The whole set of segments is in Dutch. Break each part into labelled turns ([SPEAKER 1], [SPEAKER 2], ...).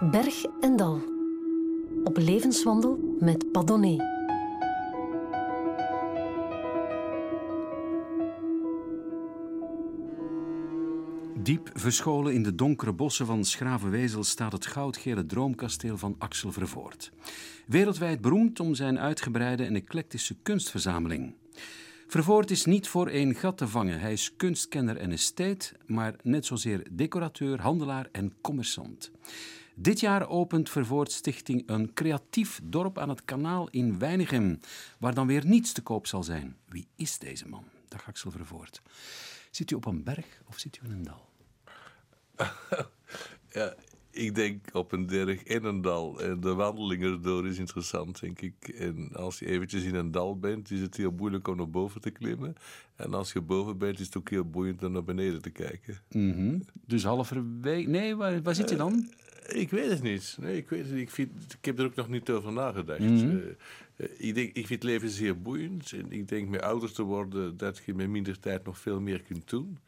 [SPEAKER 1] Berg en Dal. Op levenswandel met Padonné.
[SPEAKER 2] Diep verscholen in de donkere bossen van Schravenwezel staat het goudgele droomkasteel van Axel Vervoort. Wereldwijd beroemd om zijn uitgebreide en eclectische kunstverzameling. Vervoort is niet voor één gat te vangen. Hij is kunstkenner en estheet, maar net zozeer decorateur, handelaar en commerçant. Dit jaar opent Vervoort Stichting een creatief dorp aan het kanaal in Weinigem, waar dan weer niets te koop zal zijn. Wie is deze man? Dag Axel Vervoort. Zit u op een berg of zit u in een dal?
[SPEAKER 3] ja, ik denk op een berg in een dal. En de wandeling erdoor is interessant, denk ik. En als je eventjes in een dal bent, is het heel moeilijk om naar boven te klimmen. En als je boven bent, is het ook heel boeiend om naar beneden te kijken.
[SPEAKER 2] Mm -hmm. Dus halverwege... Nee, waar, waar zit je dan?
[SPEAKER 3] Ik weet het niet. Nee, ik, weet het niet. Ik, vind, ik heb er ook nog niet over nagedacht. Mm -hmm. uh, uh, ik, denk, ik vind het leven zeer boeiend. En ik denk met ouder te worden dat je met minder tijd nog veel meer kunt doen.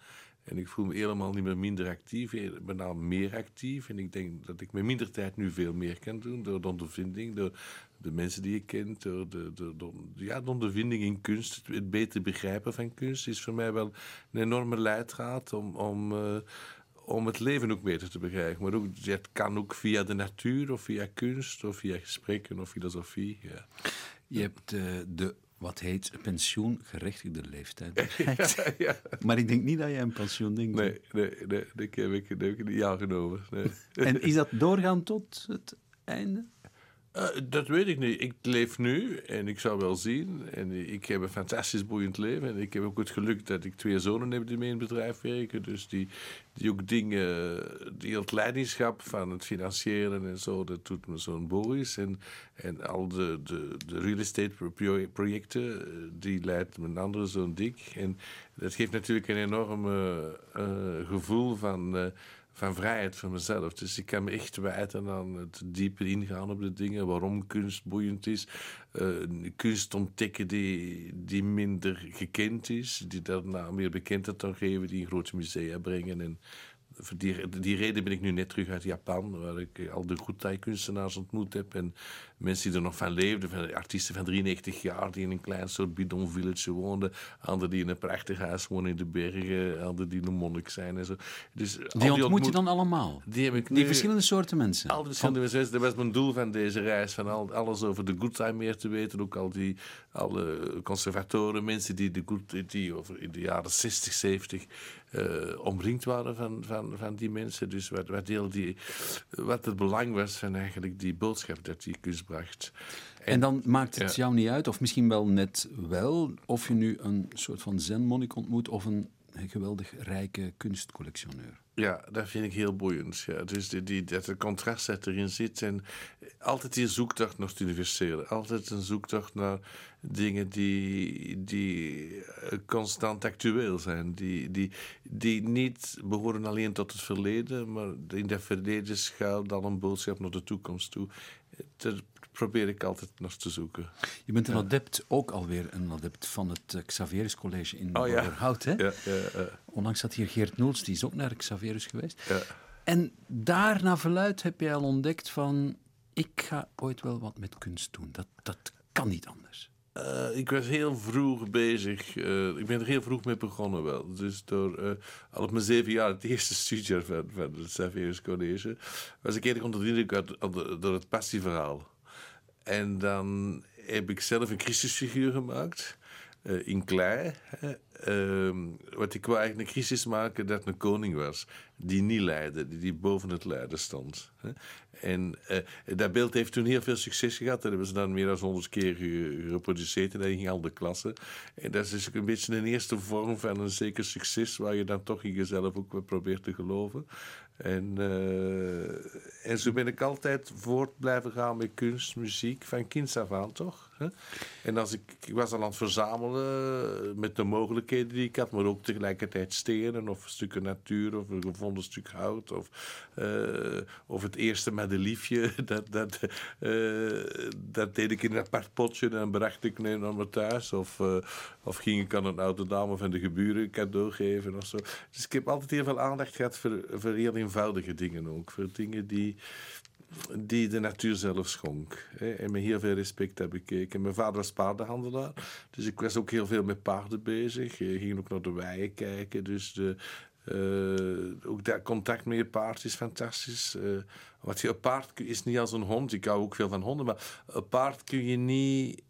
[SPEAKER 3] En ik voel me helemaal niet meer minder actief, maar nou meer actief. En ik denk dat ik met minder tijd nu veel meer kan doen. Door de ondervinding, door de mensen die ik ken. Door de, de, de, ja, de ondervinding in kunst. Het beter begrijpen van kunst is voor mij wel een enorme leidraad om, om, uh, om het leven ook beter te begrijpen. Maar ook, het kan ook via de natuur of via kunst of via gesprekken of filosofie. Ja.
[SPEAKER 2] Je hebt uh, de wat heet pensioengerechtigde leeftijd bereikt. ja, ja. Maar ik denk niet dat jij een pensioen denkt.
[SPEAKER 3] Nee, nee, nee, dat heb ik, dat heb ik niet aangenomen. Nee.
[SPEAKER 2] En is dat doorgaan tot het einde?
[SPEAKER 3] Uh, dat weet ik niet. Ik leef nu en ik zou wel zien. En ik heb een fantastisch boeiend leven. En ik heb ook het geluk dat ik twee zonen heb die mee in het bedrijf werken. Dus die, die ook dingen, die het leiderschap van het financieren en zo, dat doet mijn zoon Boris. En, en al de, de, de real estate projecten, die leidt mijn andere zoon Dick. En dat geeft natuurlijk een enorm uh, gevoel van. Van vrijheid voor mezelf. Dus ik kan me echt wijten aan het dieper ingaan op de dingen, waarom kunst boeiend is. Uh, kunst ontdekken die, die minder gekend is, die daarna meer bekendheid dan geven, die in grote musea brengen. En die, reden ben ik nu net terug uit Japan, waar ik al de Gutai-kunstenaars ontmoet heb. En mensen die er nog van leefden, van artiesten van 93 jaar, die in een klein soort bidon village woonden. Anderen die in een prachtig huis wonen in de bergen, anderen die een monnik zijn en zo. Dus,
[SPEAKER 2] die ontmoet, die ontmoet je dan allemaal?
[SPEAKER 3] Die, heb ik
[SPEAKER 2] die nu, verschillende soorten mensen?
[SPEAKER 3] Al die verschillende mensen. Dat was mijn doel van deze reis, van al, alles over de Gutai meer te weten. Ook al die alle conservatoren, mensen die, de good, die over in de jaren 60, 70 uh, omringd waren van, van, van die mensen. Dus wat, wat, deel die, wat het belang was van eigenlijk die boodschap dat die kunst
[SPEAKER 2] En, en dan maakt het ja. jou niet uit, of misschien wel net wel, of je nu een soort van zenmonnik ontmoet of een geweldig rijke kunstcollectioneur.
[SPEAKER 3] Ja, dat vind ik heel boeiend. Ja. Dus die, die, dat het contrast dat erin zit. En altijd die zoektocht naar het universele. Altijd een zoektocht naar dingen die, die constant actueel zijn. Die, die, die niet behoren alleen tot het verleden, maar in dat verleden schuilt dan een boodschap naar de toekomst toe. Dat probeer ik altijd nog te zoeken.
[SPEAKER 2] Je bent een ja. adept, ook alweer een adept van het Xavierus College in oh, Hout, hè?
[SPEAKER 3] Ja, ja.
[SPEAKER 2] Onlangs zat hier Geert Noels, die is ook naar Xavierus geweest. Ja. En daar naar verluid heb je al ontdekt van... ik ga ooit wel wat met kunst doen. Dat, dat kan niet anders.
[SPEAKER 3] Uh, ik was heel vroeg bezig. Uh, ik ben er heel vroeg mee begonnen wel. Dus door, uh, al op mijn zeven jaar, het eerste studiejaar van, van het Xavierus College, was ik eerder onder de indruk door het passieverhaal. En dan heb ik zelf een Christusfiguur gemaakt. Uh, in klei. Uh, wat ik wou eigenlijk een Christus maken dat een koning was. Die niet leidde, die, boven het lijden stond. En uh, dat beeld heeft toen heel veel succes gehad. Dat hebben ze dan meer dan honderd keer gereproduceerd. En dat ging al de klasse. En dat is dus een beetje een eerste vorm van een zeker succes. Waar je dan toch in jezelf ook probeert te geloven. En, uh, en zo ben ik altijd voort blijven gaan met kunst, muziek, van kinds af aan toch? En als ik, ik was al aan het verzamelen met de mogelijkheden die ik had, maar ook tegelijkertijd stenen of stukken natuur of een gevonden stuk hout of, uh, of het eerste met een liefje. Dat, dat, dat deed ik in een apart potje en bracht ik naar mijn thuis. Of, of ging ik aan een oude dame van de geburen cadeau geven of zo. Dus ik heb altijd heel veel aandacht gehad voor, voor heel eenvoudige dingen ook. Voor dingen die, die de natuur zelf schonk. Hè, en met heel veel respect heb gekeken. Mijn vader was paardenhandelaar, dus ik was ook heel veel met paarden bezig. Ik ging ook naar de weien kijken, dus de, uh, ook dat contact met je paard is fantastisch. Uh, wat je, een paard is niet als een hond. Ik hou ook veel van honden, maar een paard kun je niet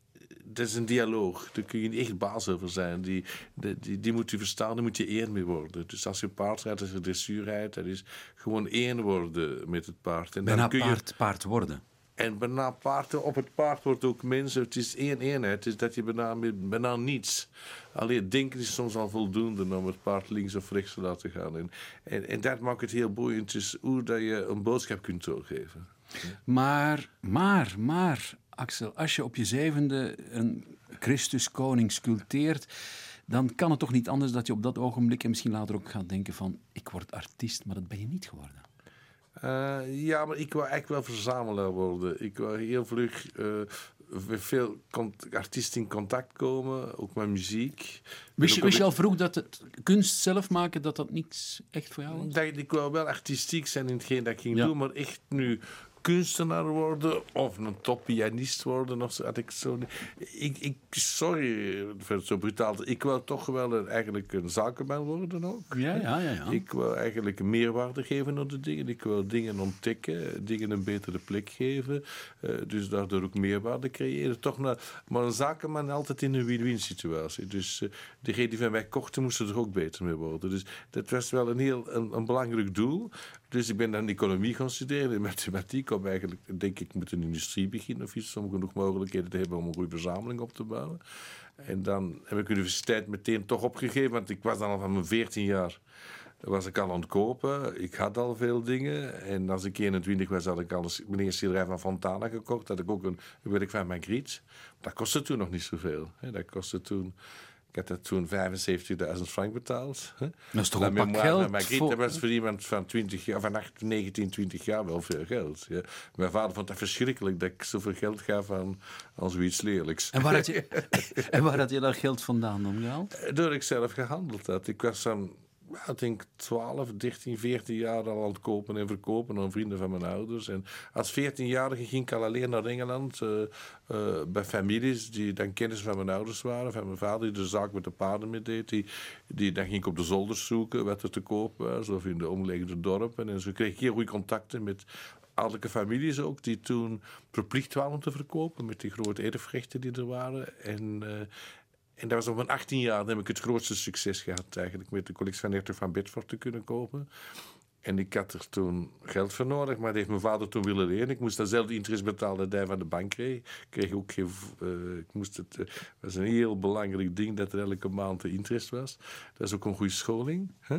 [SPEAKER 3] dat is een dialoog. Daar kun je niet echt baas over zijn. Die, die, die, moet je verstaan, daar moet je één mee worden. Dus als je paard rijdt, als je dressuur rijdt, dat is gewoon één worden met het paard.
[SPEAKER 2] En dan kun je... paard, paard worden.
[SPEAKER 3] En bijna paard, op het paard wordt ook mensen. Het is één eenheid. Het is dat je bijna, bijna niets. Alleen denken is soms al voldoende om het paard links of rechts te laten gaan. En, en, en dat maakt het heel boeiend. is hoe dat je een boodschap kunt doorgeven.
[SPEAKER 2] Maar, maar, maar, Axel, als je op je zevende een Christuskoning sculpteert, dan kan het toch niet anders dat je op dat ogenblik en misschien later ook gaat denken van ik word artiest, maar dat ben je niet geworden.
[SPEAKER 3] Uh, ja, maar ik wil eigenlijk wel verzamelaar worden. Ik wil heel vlug uh, met veel artiesten in contact komen, ook met muziek.
[SPEAKER 2] Wist je, wist je al vroeg dat het kunst zelf maken, dat dat niets echt voor jou was?
[SPEAKER 3] Dat, ik wil wel artistiek zijn in hetgeen dat ik ging doen, maar echt nu kunstenaar worden of een toppianist worden of zo. Had ik zo ik, ik, sorry voor het zo brutaal. Ik wil toch wel een, eigenlijk een zakenman worden ook.
[SPEAKER 2] Ja, ja, ja, ja.
[SPEAKER 3] Ik wil eigenlijk meerwaarde geven aan de dingen. Ik wil dingen ontdekken, dingen een betere plek geven. Uh, dus daardoor ook meerwaarde creëren. Toch naar, maar een zakenman altijd in een win-win situatie. Dus uh, degene die van mij kochten moesten er ook beter mee worden. Dus dat was wel een heel een, een belangrijk doel. Dus ik ben dan economie gaan studeren, mathematiek, om eigenlijk, denk ik, met een industrie beginnen of iets, om genoeg mogelijkheden te hebben om een goede verzameling op te bouwen. En dan heb ik universiteit meteen toch opgegeven, want ik was dan al van mijn 14 jaar was ik al aan het kopen. Ik had al veel dingen. En als ik 21 was, had ik al een meneer schilderij van Fontana gekocht. Dat ik ook een, werk van Magritte. Dat kostte toen nog niet zoveel. Dat kostte toen ik had dat toen 75.000 frank betaald.
[SPEAKER 2] Dat is toch een pak geld?
[SPEAKER 3] Voor... Dat was voor iemand van, 20 jaar, van 19, 20 jaar wel veel geld. Ja. Mijn vader vond het verschrikkelijk dat ik zoveel geld gaf aan, aan zoiets leerlijks.
[SPEAKER 2] En waar, had je, en waar had je dat geld vandaan omgehaald?
[SPEAKER 3] Door ik zelf gehandeld had. Ik was dan ik denk 12, 13, 14 jaar al aan het kopen en verkopen aan vrienden van mijn ouders. En als 14-jarige ging ik al alleen naar Engeland uh, uh, bij families die dan kennis van mijn ouders waren. Van mijn vader die de zaak met de paarden mee deed. Die, die, dan ging ik op de zolders zoeken wat er te koop was of in de omliggende dorpen. En zo kreeg ik heel goede contacten met adellijke families ook, die toen verplicht waren om te verkopen met die grote erfrechten die er waren. En, uh, en dat was op mijn 18 jaar heb ik het grootste succes gehad eigenlijk met de collectie van Hertog van Bedford te kunnen kopen. En ik had er toen geld voor nodig, maar dat heeft mijn vader toen willen lenen. Ik moest datzelfde interest betalen dat hij van de bank kreeg. Ik ook geen, uh, ik moest het, uh, was een heel belangrijk ding dat er elke maand de interest was. Dat is ook een goede scholing. Hè?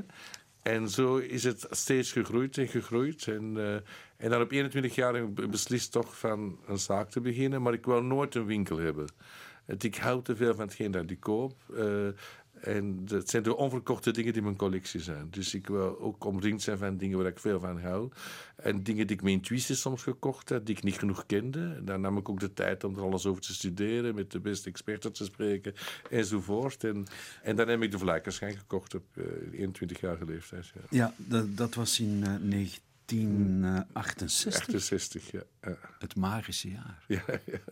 [SPEAKER 3] En zo is het steeds gegroeid en gegroeid. En, uh, en dan op 21 jaar heb ik beslist toch van een zaak te beginnen, maar ik wil nooit een winkel hebben. Ik hou te veel van hetgeen dat ik koop. Uh, en dat zijn de onverkochte dingen die mijn collectie zijn. Dus ik wil ook omringd zijn van dingen waar ik veel van hou. En dingen die ik met intuïtie soms gekocht heb, die ik niet genoeg kende. Daar nam ik ook de tijd om er alles over te studeren, met de beste experten te spreken enzovoort. En, en dan heb ik de Vlaikerschijn gekocht op uh, 21 jaar leeftijd.
[SPEAKER 2] Ja, ja dat, dat was in uh, 1968.
[SPEAKER 3] 68, ja, ja.
[SPEAKER 2] Het magische jaar.
[SPEAKER 3] Ja, ja.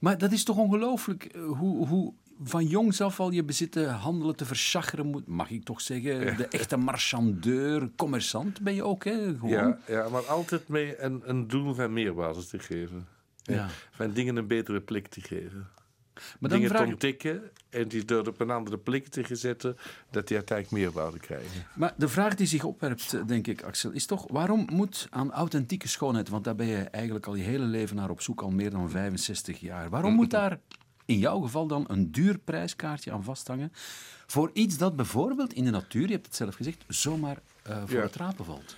[SPEAKER 2] Maar dat is toch ongelooflijk eh, hoe, hoe van jongs af al je bezitten handelen te verschacheren moet, mag ik toch zeggen. De echte marchandeur, commerçant ben je ook, hè? Gewoon.
[SPEAKER 3] Ja, ja, maar altijd mee een, een doel van meerwaarde te geven. Ja. Van dingen een betere plek te geven. Maar dingen te ontdekken en die door op een andere plek te zetten, dat die uiteindelijk meerwaarde krijgen.
[SPEAKER 2] Maar de vraag die zich opwerpt, denk ik, Axel, is toch waarom moet aan authentieke schoonheid, want daar ben je eigenlijk al je hele leven naar op zoek, al meer dan 65 jaar, waarom moet daar in jouw geval dan een duur prijskaartje aan vasthangen voor iets dat bijvoorbeeld in de natuur, je hebt het zelf gezegd, zomaar uh, voor ja. het rapen valt?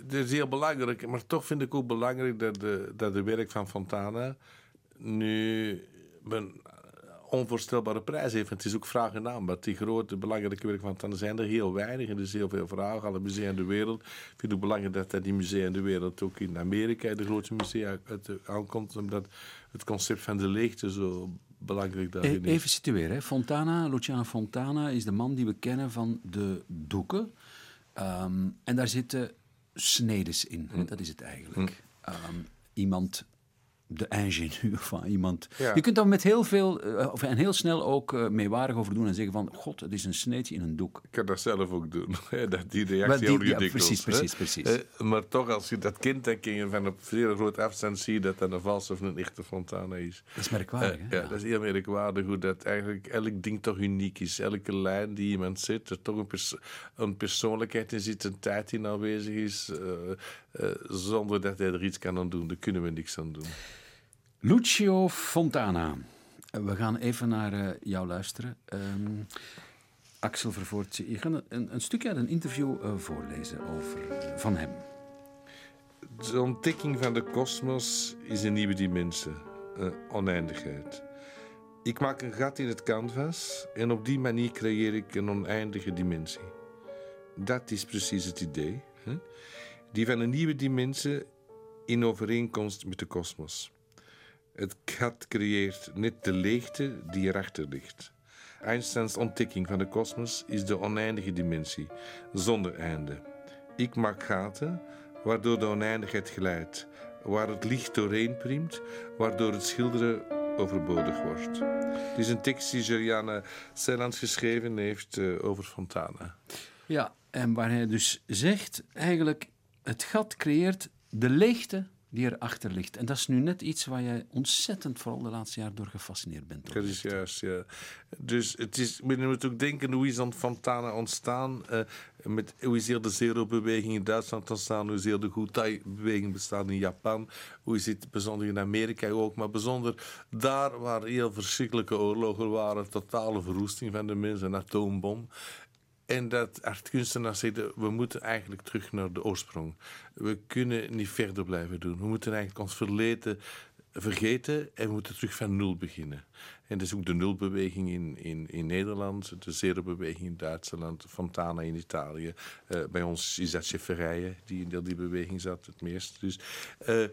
[SPEAKER 3] Dat is heel belangrijk, maar toch vind ik ook belangrijk dat de, dat de werk van Fontana nu een onvoorstelbare prijs heeft. Het is ook vraag en aanbod. Die grote, belangrijke werk van Fontana zijn er heel weinig. En er is heel veel vragen. Alle musea in de wereld. Ik vind het ook belangrijk dat die musea in de wereld ook in Amerika de grootste musea aankomt. Omdat het concept van de leegte zo belangrijk daarin
[SPEAKER 2] is. Even situeren. Fontana, Luciano Fontana is de man die we kennen van de doeken. Um, en daar zitten snedes in. Hm. Dat is het eigenlijk. Hm. ehm, iemand de ingenieur van iemand.
[SPEAKER 3] Ja.
[SPEAKER 2] Je kunt daar met heel veel, eh, of, en heel snel ook eh, meewarig over doen en zeggen van, god, het is een sneetje in een doek.
[SPEAKER 3] Ik kan dat zelf ook doen. dat die reactie
[SPEAKER 2] die-
[SPEAKER 3] heel
[SPEAKER 2] ja, precies, precies, precies.
[SPEAKER 3] Eh, maar toch, als je dat kind dan kun je van op zeer groot afstand zie je dat dat een vals of een echte Fontana is.
[SPEAKER 2] Dat is merkwaardig, hè?
[SPEAKER 3] ja, dat is heel merkwaardig hoe dat eigenlijk elk ding toch uniek is. Elke lijn die iemand zit, er toch een, een persoonlijkheid in zit, een tijd in aanwezig is, eh, zonder dat hij er iets kan aan doen. Daar kunnen we niks aan doen.
[SPEAKER 2] Lucio Fontana. Eh, We gaan even naar eh, jou luisteren. Ehm, Axel Vervoort, je gaat een, een stukje uit een interview eh, voorlezen over, van hem.
[SPEAKER 3] De ontdekking van de kosmos is een nieuwe dimensie, oneindigheid. Ik maak een gat in het canvas en op die manier creëer ik een oneindige dimensie. Dat is precies het idee. Die van een nieuwe dimensie in overeenkomst met de kosmos. Het gat creëert net de leegte die erachter ligt. Einsteins ontdekking van de kosmos is de oneindige dimensie, zonder einde. Ik maak gaten waardoor de oneindigheid glijdt, waar het licht doorheen priemt, waardoor het schilderen overbodig wordt. Het is een tekst die Juliana Ceylans geschreven heeft eh, over Fontana.
[SPEAKER 2] Ja, en waar hij dus zegt, eigenlijk, het gat creëert de leegte die erachter ligt. En dat is nu net iets waar jij ontzettend, vooral de laatste jaren, door gefascineerd bent.
[SPEAKER 3] Dat is juist, ja. Dus het is, we moeten ook denken, hoe is dan Fontana ontstaan? Eh, met, hoe is heel de zero-beweging in Duitsland ontstaan? Hoe is heel de Gutai-beweging bestaan in Japan? Hoe is het bijzonder in Amerika ook? Maar bijzonder daar waar heel verschrikkelijke oorlogen waren, totale verwoesting van de mensen, een atoombom. En dat artkunstenaars zeiden, we moeten eigenlijk terug naar de oorsprong. We kunnen niet verder blijven doen. We moeten eigenlijk ons verleden vergeten en we moeten terug van nul beginnen. En dat is ook de nulbeweging in, in, in Nederland, de zero-beweging in Duitsland, Fontana in Italië. Eh, bij ons is dat Schefferijen die in die beweging zat het meest. Dus eh,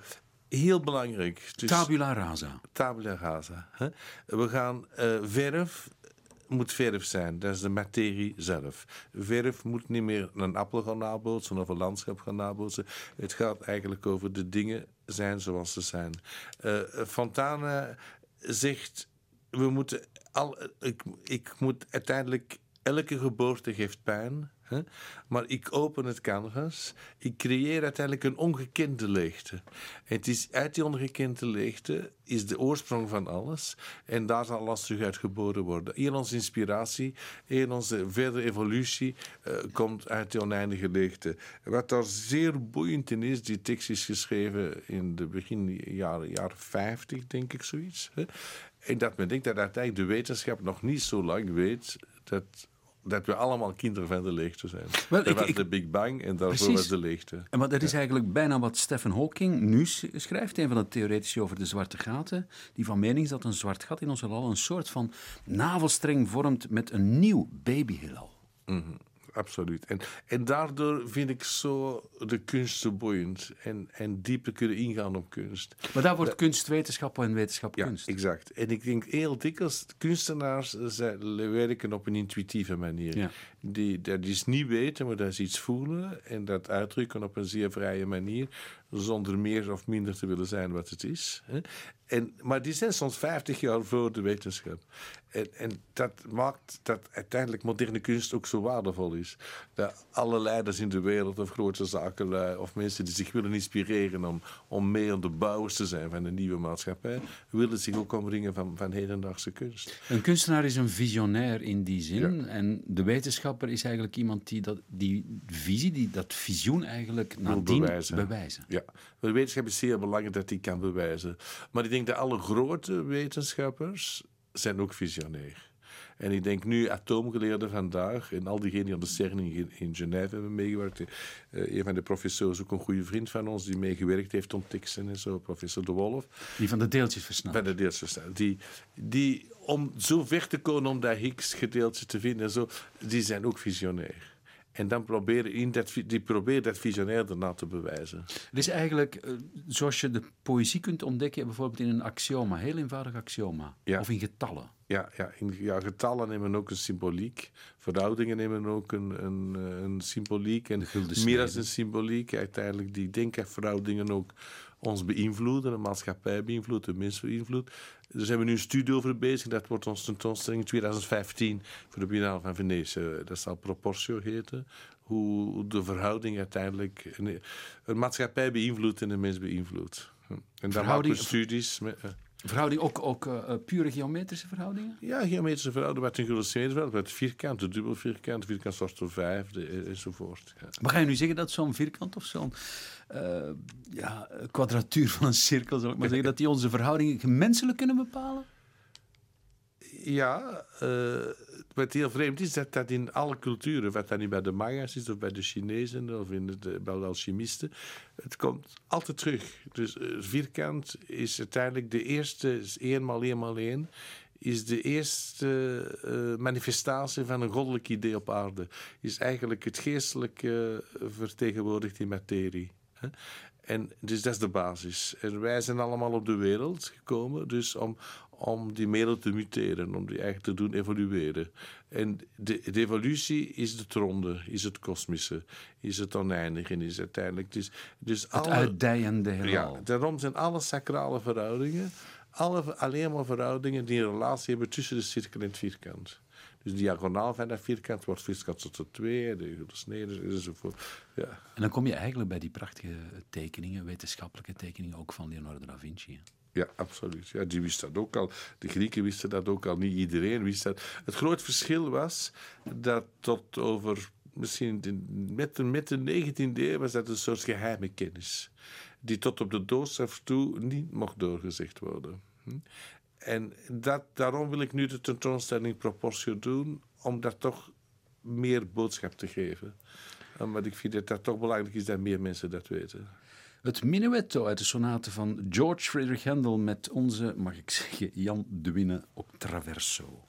[SPEAKER 3] heel belangrijk. Dus,
[SPEAKER 2] Tabula rasa.
[SPEAKER 3] tabula rasa. Hè? We gaan eh, verf moet verf zijn. Dat is de materie zelf. Verf moet niet meer een appel gaan nabootsen of een landschap gaan nabootsen. Het gaat eigenlijk over de dingen zijn zoals ze zijn. Eh, Fontana zegt, we moeten al, ik, ik moet uiteindelijk, elke geboorte geeft pijn. Maar ik open het canvas. Ik creëer uiteindelijk een ongekende leegte. En het is uit die ongekende leegte is de oorsprong van alles. En daar zal alles terug uit worden. Heel onze inspiratie, heel onze verdere evolutie eh, komt uit die oneindige leegte. Wat daar zeer boeiend in is, die tekst is geschreven in de begin jaren, jaren 50, denk ik, zoiets. Hè? En dat men denkt dat uiteindelijk de wetenschap nog niet zo lang weet dat dat we allemaal kinderen van de leegte zijn.
[SPEAKER 2] Wel,
[SPEAKER 3] dat
[SPEAKER 2] ik-
[SPEAKER 3] was
[SPEAKER 2] ik-
[SPEAKER 3] de Big Bang en daarvoor
[SPEAKER 2] Precies.
[SPEAKER 3] was de leegte.
[SPEAKER 2] En maar dat is eigenlijk bijna wat Stephen Hawking nu schrijft, een van de theoretici over de zwarte gaten, die van mening is dat een zwart gat in ons heelal een soort van navelstreng vormt met een nieuw babyheelal.
[SPEAKER 3] Absoluut. En, en daardoor vind ik zo de kunst zo boeiend. En, en dieper kunnen ingaan op kunst.
[SPEAKER 2] Maar daar wordt kunst wetenschap en wetenschap
[SPEAKER 3] Ja,
[SPEAKER 2] kunst.
[SPEAKER 3] exact. En ik denk heel dikwijls, kunstenaars zij werken op een intuïtieve manier.
[SPEAKER 2] Ja.
[SPEAKER 3] Die, dat is niet weten, maar dat is iets voelen en dat uitdrukken op een zeer vrije manier, zonder meer of minder te willen zijn wat het is. En, maar die zijn soms 50 jaar voor de wetenschap. En, en dat maakt dat uiteindelijk moderne kunst ook zo waardevol is. Dat alle leiders in de wereld, of grote zakenlui, of mensen die zich willen inspireren om, om mee aan de bouwers te zijn van een nieuwe maatschappij, willen zich ook omringen van, van hedendaagse kunst.
[SPEAKER 2] Een kunstenaar is een visionair in die zin. En de wetenschapper is eigenlijk iemand die dat, die visie, die, dat visioen eigenlijk nadien
[SPEAKER 3] bewijzen.
[SPEAKER 2] bewijzen.
[SPEAKER 3] Ja, de wetenschap is zeer belangrijk dat die kan bewijzen. Maar ik denk dat alle grote wetenschappers zijn ook visionair. En ik denk nu atoomgeleerden vandaag en al diegenen die aan de CERN in, in Genève hebben meegewerkt. eh, een van de professors, ook een goede vriend van ons, die meegewerkt heeft om teksten en zo, professor De Wolf.
[SPEAKER 2] Die van de deeltjes versnelt.
[SPEAKER 3] Bij de deeltjesversnelling. Die, die, om zo ver te komen om dat Higgs-gedeelte te vinden en zo, die zijn ook visionair. En dan proberen in dat, die proberen dat visionair daarna te bewijzen.
[SPEAKER 2] Het is eigenlijk, eh, zoals je de poëzie kunt ontdekken, bijvoorbeeld in een axioma, heel eenvoudig axioma.
[SPEAKER 3] Ja.
[SPEAKER 2] Of in getallen.
[SPEAKER 3] Ja, ja, in, ja, getallen nemen ook een symboliek. Verhoudingen nemen ook een, een, eh, een symboliek. En meer dan een symboliek. Uiteindelijk die denkverhoudingen ook ons beïnvloeden, de maatschappij beïnvloeden, de mensen beïnvloeden. Daar zijn we nu een studie over bezig. Dat wordt onze tentoonstelling in 2015 voor de Biennale van Venetië. Dat zal Proportio heten. Hoe de verhouding uiteindelijk een, een maatschappij beïnvloedt en de mens beïnvloedt. En daar maken we studies. Met, uh,
[SPEAKER 2] Verhouding ook, ook uh, pure geometrische verhoudingen?
[SPEAKER 3] Ja, geometrische verhoudingen met een geïllustreerd met vierkant, de dubbel vierkant, vierkant soort door vijf enzovoort. Ja.
[SPEAKER 2] Maar ga je nu zeggen dat zo'n vierkant of zo'n uh, ja, kwadratuur van een cirkel, zal ik maar zeggen, dat die onze verhoudingen menselijk kunnen bepalen?
[SPEAKER 3] Ja, uh, wat heel vreemd is, dat dat in alle culturen, wat dan niet bij de Maya's is, of bij de Chinezen, of in de, bij de alchemisten, het komt altijd terug. Dus uh, vierkant is uiteindelijk de eerste, is eenmaal eenmaal één, is de eerste uh, manifestatie van een goddelijk idee op aarde. Is eigenlijk het geestelijke vertegenwoordigd in materie. Hè? En dus dat is de basis. En wij zijn allemaal op de wereld gekomen, dus om, om die wereld te muteren, om die eigenlijk te doen evolueren. En de, de evolutie is het ronde, is het kosmische, is het oneindige, is uiteindelijk... Dus, dus
[SPEAKER 2] het alle, uitdijende heelal.
[SPEAKER 3] Ja, daarom zijn alle sacrale verhoudingen, alle, alleen maar verhoudingen die een relatie hebben tussen de cirkel en het vierkant. Dus diagonaal van dat vierkant wordt vierkant tot de twee, de snede enzovoort. Ja.
[SPEAKER 2] En dan kom je eigenlijk bij die prachtige tekeningen, wetenschappelijke tekeningen, ook van Leonardo da Vinci.
[SPEAKER 3] Ja, absoluut. Ja, die wist dat ook al. De Grieken wisten dat ook al. Niet iedereen wist dat. Het groot verschil was dat tot over misschien met de, met de 19e eeuw was dat een soort geheime kennis. Die tot op de doodstraf toe niet mocht doorgezegd worden. Hm? En dat, daarom wil ik nu de tentoonstelling Proportio doen, om daar toch meer boodschap te geven. Omdat ik vind dat dat toch belangrijk is dat meer mensen dat weten.
[SPEAKER 2] Het minuetto uit de sonate van George Friedrich Handel met onze, mag ik zeggen, Jan de op traverso.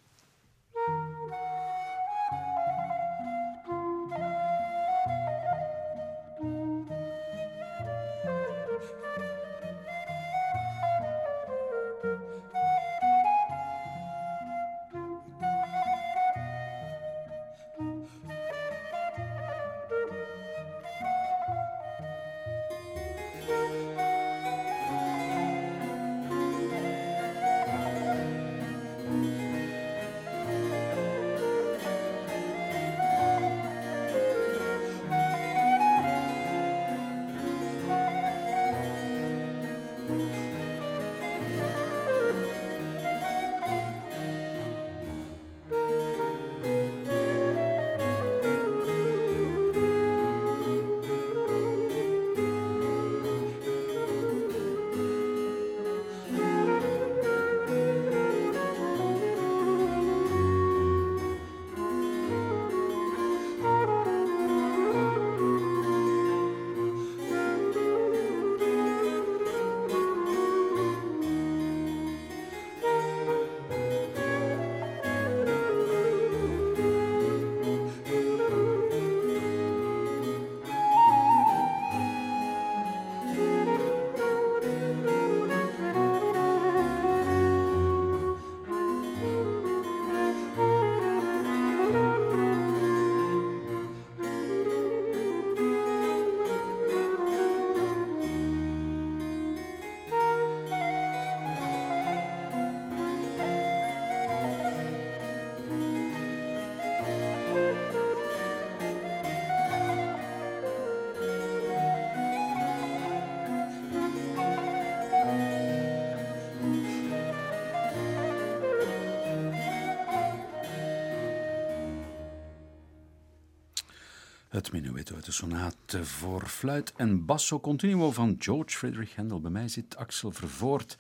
[SPEAKER 2] Het menuetto uit de sonate voor fluit en basso continuo van George Friedrich Handel. Bij mij zit Axel Vervoort.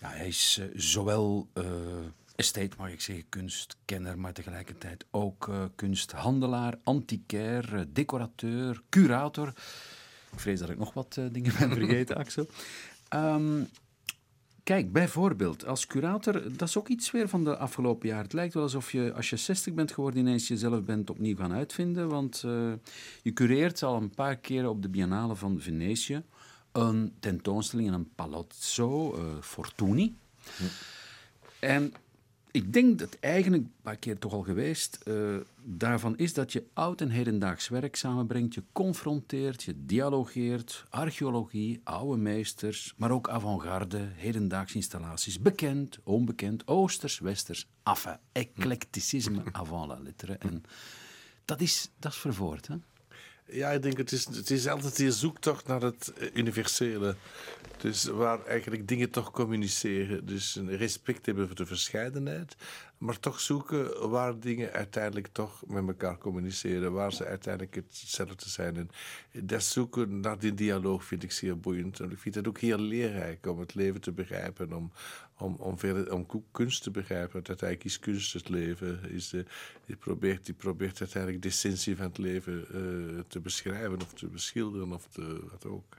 [SPEAKER 2] Ja, hij is uh, zowel uh, estate, mag ik zeggen, kunstkenner, maar tegelijkertijd ook uh, kunsthandelaar, antiquair, decorateur, curator. Ik vrees dat ik nog wat dingen ben vergeten, Axel. Um, Kijk, bijvoorbeeld, als curator, dat is ook iets weer van de afgelopen jaar. Het lijkt wel alsof je, als je 60 bent geworden, ineens jezelf bent opnieuw gaan uitvinden. Want uh, je cureert al een paar keren op de Biennale van Venetië een tentoonstelling in een palazzo, uh, Fortuny. Hm. En ik denk dat eigenlijk, een paar keer toch al geweest, eh, daarvan is dat je oud en hedendaags werk samenbrengt. Je confronteert, je dialogeert, archeologie, oude meesters, maar ook avant-garde, hedendaags installaties, bekend, onbekend, oosters, westers, enfin, eclecticisme avant la lettre. En dat is, dat is vervoerd, hè?
[SPEAKER 3] Ja, ik denk het is, het is altijd die zoektocht naar het eh, universele. Dus waar eigenlijk dingen toch communiceren. Dus een respect hebben voor de verscheidenheid. Maar toch zoeken waar dingen uiteindelijk toch met elkaar communiceren. Waar ze uiteindelijk hetzelfde zijn. En dat zoeken naar die dialoog vind ik zeer boeiend. En ik vind het ook heel leerrijk om het leven te begrijpen. Om, om, om, verder, om kunst te begrijpen. Want uiteindelijk is kunst het leven. Is, die, probeert, die probeert uiteindelijk de essentie van het leven uh, te beschrijven of te beschilderen of te, wat ook.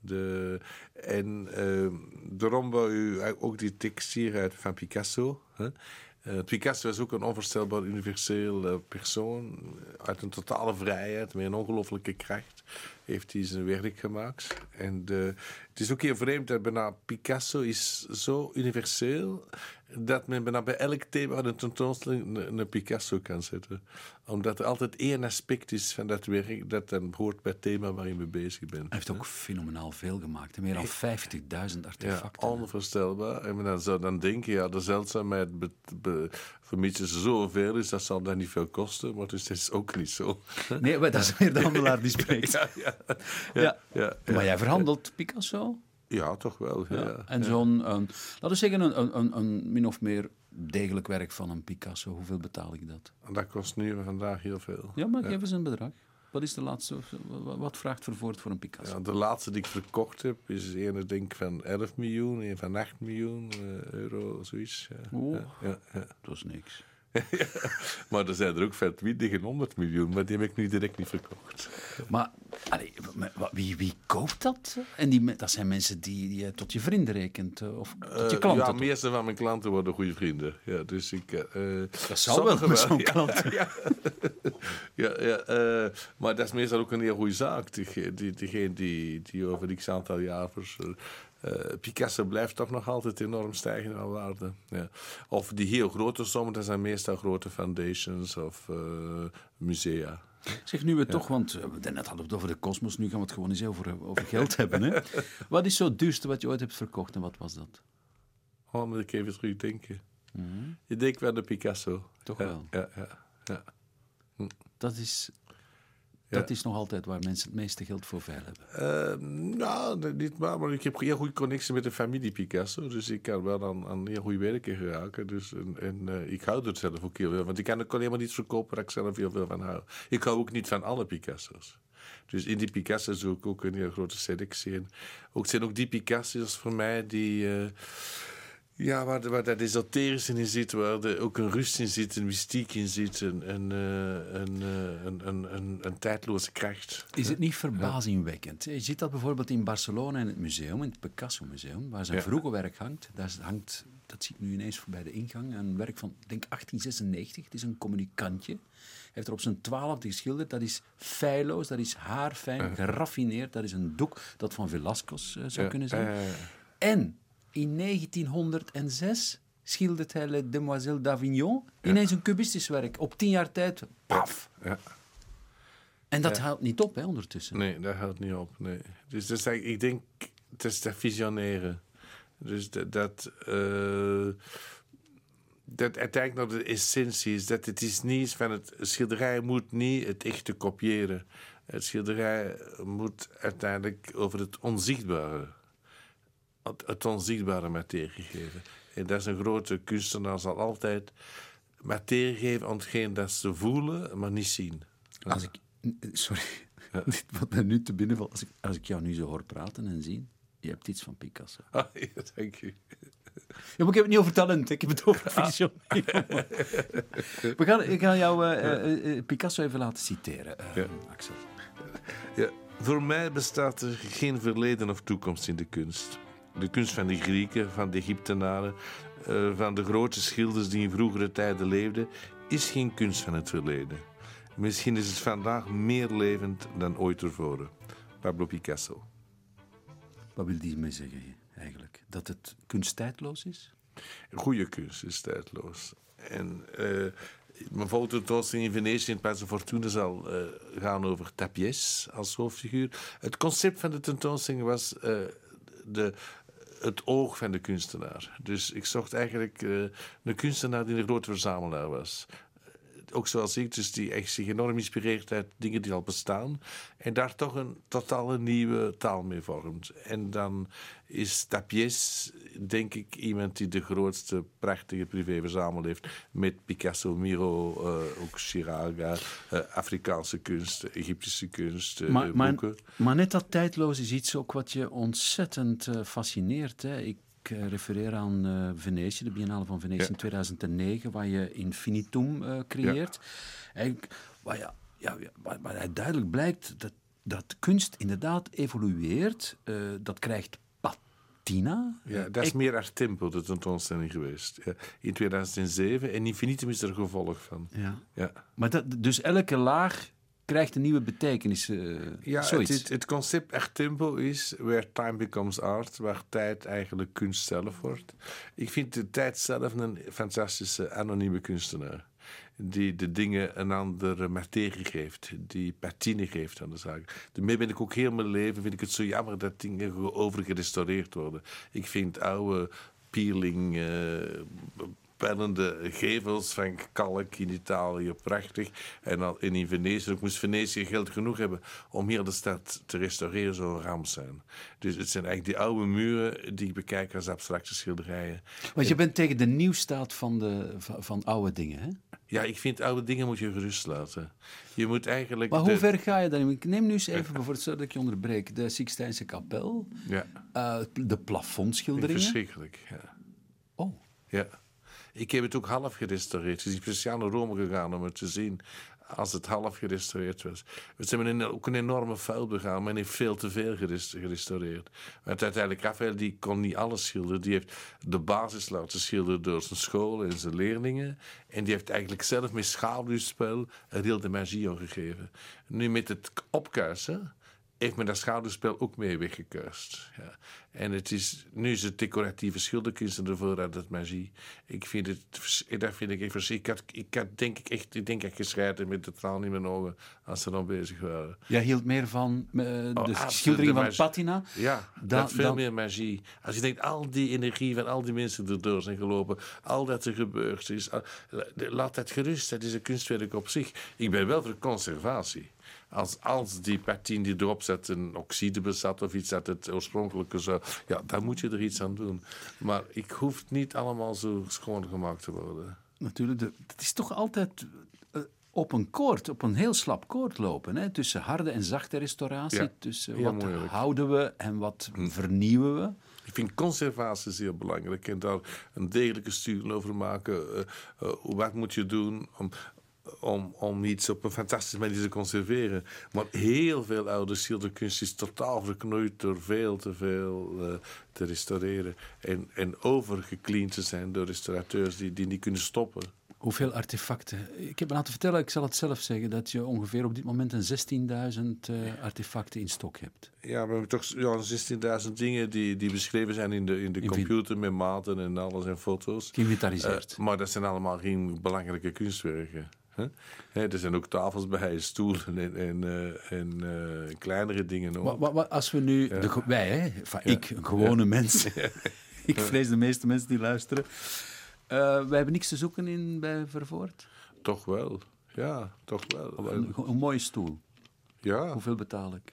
[SPEAKER 3] De, en uh, daarom wou u ook die tekst hier uit van Picasso. Hè? Uh, Picasso is ook een onvoorstelbaar universeel persoon. Uit een totale vrijheid, met een ongelooflijke kracht, heeft hij zijn werk gemaakt. En de, het is ook heel vreemd dat bijna Picasso is zo universeel dat men bijna bij elk thema een tentoonstelling een, een Picasso kan zetten. Omdat er altijd één aspect is van dat werk dat dan hoort bij het thema waar je mee bezig bent.
[SPEAKER 2] Hij heeft ook fenomenaal veel gemaakt. Meer dan 50.000 artefacten.
[SPEAKER 3] Ja, onvoorstelbaar. En men dan zou dan denken, ja, de zeldzaamheid be, be, vermits ze zoveel is, dat zal dan niet veel kosten. Maar dus dat is ook niet zo.
[SPEAKER 2] Nee, maar dat is weer de handelaar die spreekt.
[SPEAKER 3] ja, ja,
[SPEAKER 2] ja. Maar jij verhandelt Picasso?
[SPEAKER 3] Ja, toch wel. Ja.
[SPEAKER 2] Ja. En zo'n, een- laten we zeggen, een, een, een, een min of meer degelijk werk van een Picasso. Hoeveel betaal ik dat?
[SPEAKER 3] En dat kost nu vandaag heel veel.
[SPEAKER 2] Ja, maar geef eens een bedrag. Wat is de laatste? Wat vraagt Vervoort voor een Picasso?
[SPEAKER 3] Ja, de laatste die ik verkocht heb is een denk ik van 11 miljoen, een van 8 miljoen eh, euro, zoiets. Ja.
[SPEAKER 2] Dat is niks.
[SPEAKER 3] Maar er zijn er ook van 20 en 100 miljoen, maar die heb ik nu direct niet verkocht.
[SPEAKER 2] Maar allee, wie, wie koopt dat? En die, dat zijn mensen die, die je tot je vrienden rekent. eh, Of tot je
[SPEAKER 3] Eh,
[SPEAKER 2] klanten.
[SPEAKER 3] ja,
[SPEAKER 2] toch?
[SPEAKER 3] meeste van mijn klanten worden goede vrienden. Ja, dus ik, eh, eh,
[SPEAKER 2] Dat zal wel met zo'n
[SPEAKER 3] ja.
[SPEAKER 2] klant.
[SPEAKER 3] Ja, ja, ja, eh, maar dat is meestal ook een heel goede zaak. Diegene die, die, die over x aantal jaar... eh, Picasso blijft toch nog altijd enorm stijgen aan waarde. Ja. Of die heel grote sommen, dat zijn meestal grote foundations of eh, musea.
[SPEAKER 2] Zeg nu we toch, want eh, we net hadden het over de kosmos, nu gaan we het gewoon eens over, over geld hebben. Hè? Wat is zo het duurste wat je ooit hebt verkocht en wat was dat?
[SPEAKER 3] Oh, moet ik even terugdenken. Je denkt wel de Picasso.
[SPEAKER 2] Toch
[SPEAKER 3] Ja,
[SPEAKER 2] wel.
[SPEAKER 3] Ja, ja, ja.
[SPEAKER 2] Dat is. Dat is nog altijd waar mensen het meeste geld voor veil hebben.
[SPEAKER 3] Eh, nou, niet maar, maar ik heb heel goede connectie met de familie Picasso. Dus ik kan wel aan, aan heel goede werken geraken. Dus, en en eh, ik hou er zelf ook heel veel Want ik kan ook alleen maar niet verkopen waar ik zelf heel veel van hou. Ik hou ook niet van alle Picasso's. Dus in die Picasso's zoek ik ook een heel grote selectie. En ook zijn ook die Picasso's voor mij die... eh, ja, waar, waar dat esoterische in zit, waar er ook een rust in zit, een mystiek in zit, een, een, eh, een, eh, een, een, een, een tijdloze kracht.
[SPEAKER 2] Is het niet verbazingwekkend? Je ziet dat bijvoorbeeld in Barcelona in het museum, in het Picasso Museum, waar zijn
[SPEAKER 3] Ja.
[SPEAKER 2] vroege werk hangt. Daar hangt, dat zie ik nu ineens voorbij de ingang, een werk van, ik denk 1896. Het is een communicantje. Hij heeft er op zijn twaalfde geschilderd. Dat is feilloos, dat is haarfijn, geraffineerd. Dat is een doek dat van Velasquez eh, zou
[SPEAKER 3] Ja,
[SPEAKER 2] kunnen zijn.
[SPEAKER 3] ja, ja, ja.
[SPEAKER 2] En in 1906 schildert hij Le Demoiselle d'Avignon. Ineens een cubistisch werk. Op tien jaar tijd, paf.
[SPEAKER 3] Ja.
[SPEAKER 2] En dat houdt niet op, hè, ondertussen.
[SPEAKER 3] Nee, dat houdt niet op. Nee. Dus dat is eigenlijk, ik denk, het is dat visioneren. Dus dat, dat, eh, dat uiteindelijk nog de essentie is. Dat het is niet van het schilderij moet niet het echte kopiëren. Het schilderij moet uiteindelijk over het onzichtbare, het, het onzichtbare materie geven. En dat is een grote kunstenaar zal altijd materie geven aan hetgeen dat ze voelen, maar niet zien.
[SPEAKER 2] Als ik, sorry, dit wat mij nu te binnen valt. Als ik, als ik jou nu zo hoor praten en zien, je hebt iets van Picasso.
[SPEAKER 3] Ah, ja, dank u.
[SPEAKER 2] Ja, maar ik heb het niet over talent, ik heb het over vision. We gaan, ik ga jou eh, eh, eh, Picasso even laten citeren,
[SPEAKER 3] Ja.
[SPEAKER 2] Axel.
[SPEAKER 3] Ja, voor mij bestaat er geen verleden of toekomst in de kunst. De kunst van de Grieken, van de Egyptenaren, eh, van de grote schilders die in vroegere tijden leefden, is geen kunst van het verleden. Misschien is het vandaag meer levend dan ooit tevoren. Pablo Picasso.
[SPEAKER 2] Wat wil die mee zeggen eigenlijk? Dat het kunst tijdloos is?
[SPEAKER 3] Goede kunst is tijdloos. En uh, mijn fototentoonstelling in Venetië in het Palazzo Fortuna zal uh, gaan over Tapies als hoofdfiguur. Het concept van de tentoonstelling was uh, de, het oog van de kunstenaar. Dus ik zocht eigenlijk een kunstenaar die een grote verzamelaar was ook zoals ik, dus die echt zich enorm inspireert uit dingen die al bestaan. En daar toch een totaal nieuwe taal mee vormt. En dan is Tapies, denk ik, iemand die de grootste prachtige privé verzameld heeft. Met Picasso, Miro, uh, ook Chiraga, uh, Afrikaanse kunst, Egyptische kunst, uh,
[SPEAKER 2] maar,
[SPEAKER 3] boeken.
[SPEAKER 2] Maar, maar, net dat tijdloos is iets ook wat je ontzettend fascineert. Hè? Ik ik refereer aan uh, Venetië, de Biennale van Venetië in 2009, waar je Infinitum uh, creëert. Ja. En, waar, ja, ja, waar, waar duidelijk blijkt dat, dat kunst inderdaad evolueert. Uh, dat krijgt patina.
[SPEAKER 3] Ja, dat is ik... meer art tempo, de tentoonstelling geweest. Ja, in 2007. En Infinitum is er gevolg van.
[SPEAKER 2] Ja. Ja. Maar dat, dus elke laag krijgt een nieuwe betekenis. Uh,
[SPEAKER 3] ja,
[SPEAKER 2] zoiets.
[SPEAKER 3] Het, het, concept echt tempo is where time becomes art, waar tijd eigenlijk kunst zelf wordt. Ik vind de tijd zelf een fantastische anonieme kunstenaar. Die de dingen een andere materie geeft, die patine geeft aan de zaak. Daarmee ben ik ook heel mijn leven, vind ik het zo jammer dat dingen overgerestaureerd worden. Ik vind oude peeling, uh, spannende gevels van kalk in Italië, prachtig. En, al, in Venetië, ik moest Venetië geld genoeg hebben om hier de stad te restaureren, zou een ramp zijn. Dus het zijn eigenlijk die oude muren die ik bekijk als abstracte schilderijen.
[SPEAKER 2] Want je bent tegen de nieuwstaat van, de, van, oude dingen, hè?
[SPEAKER 3] Ja, ik vind oude dingen moet je gerust laten. Je moet eigenlijk...
[SPEAKER 2] Maar hoe ver ga je dan? Ik neem nu eens even, bijvoorbeeld, zodat ik je onderbreek, de Sixtijnse kapel,
[SPEAKER 3] ja.
[SPEAKER 2] Uh, de plafondschilderingen.
[SPEAKER 3] Verschrikkelijk, ja.
[SPEAKER 2] Oh.
[SPEAKER 3] Ja. Ik heb het ook half gerestaureerd. Ik ben speciaal naar Rome gegaan om het te zien als het half gerestaureerd was. We hebben ook een enorme fout begaan. Men heeft veel te veel gerestaureerd. Want uiteindelijk, Raphaël die kon niet alles schilderen. Die heeft de basis laten schilderen door zijn school en zijn leerlingen. En die heeft eigenlijk zelf met schaduwspel een heel de magie gegeven. Nu met het opkuisen heeft men dat schouderspel ook mee weggekuist. Ja. En het is, nu is het decoratieve schilderkunst ervoor uit het magie. Ik vind het, dat vind ik echt Ik had, ik had denk ik echt, ik denk echt gescheiden met de traan in mijn ogen als ze dan bezig waren.
[SPEAKER 2] Jij hield meer van uh, de oh, schilderingen van Patina?
[SPEAKER 3] Ja, dat veel meer magie. Als je denkt, al die energie van al die mensen erdoor zijn gelopen, al dat er gebeurd is, laat dat gerust. Dat is een kunstwerk op zich. Ik ben wel voor conservatie als, als die patine die erop zet een oxide bezat of iets uit het oorspronkelijke zou, ja, dan moet je er iets aan doen. Maar ik hoef niet allemaal zo schoon gemaakt te worden.
[SPEAKER 2] Natuurlijk, het is toch altijd uh, op een koord, op een heel slap koord lopen. Hè? Tussen harde en zachte restauratie, ja, tussen wat moeilijk. houden we en wat hm. vernieuwen we.
[SPEAKER 3] Ik vind conservatie zeer belangrijk en daar een degelijke studie over maken. Uh, uh, wat moet je doen om om, om iets op een fantastische manier te conserveren. Maar heel veel oude schilderkunst is totaal verknoeid door veel te veel uh, te restaureren. En, en overgecleand te zijn door restaurateurs die, die niet kunnen stoppen.
[SPEAKER 2] Hoeveel artefacten? Ik heb me laten vertellen, ik zal het zelf zeggen, dat je ongeveer op dit moment een 16.000 uh, artefacten in stok hebt.
[SPEAKER 3] Ja, we hebben toch ja, 16.000 dingen die, die beschreven zijn in de, in de computer met maten en alles en foto's.
[SPEAKER 2] Geïnventariseerd.
[SPEAKER 3] Uh, maar dat zijn allemaal geen belangrijke kunstwerken. Er zijn ook tafels bij, stoelen en, en, uh, en uh, kleinere dingen.
[SPEAKER 2] Ook. Wat, als we nu, ja. de, wij, hè, ja. ik, een gewone mens, ik vrees de meeste mensen die luisteren. Uh, wij hebben niks te zoeken in bij Vervoort?
[SPEAKER 3] Toch wel, ja, toch wel.
[SPEAKER 2] Een, een mooie stoel.
[SPEAKER 3] Ja.
[SPEAKER 2] Hoeveel betaal ik?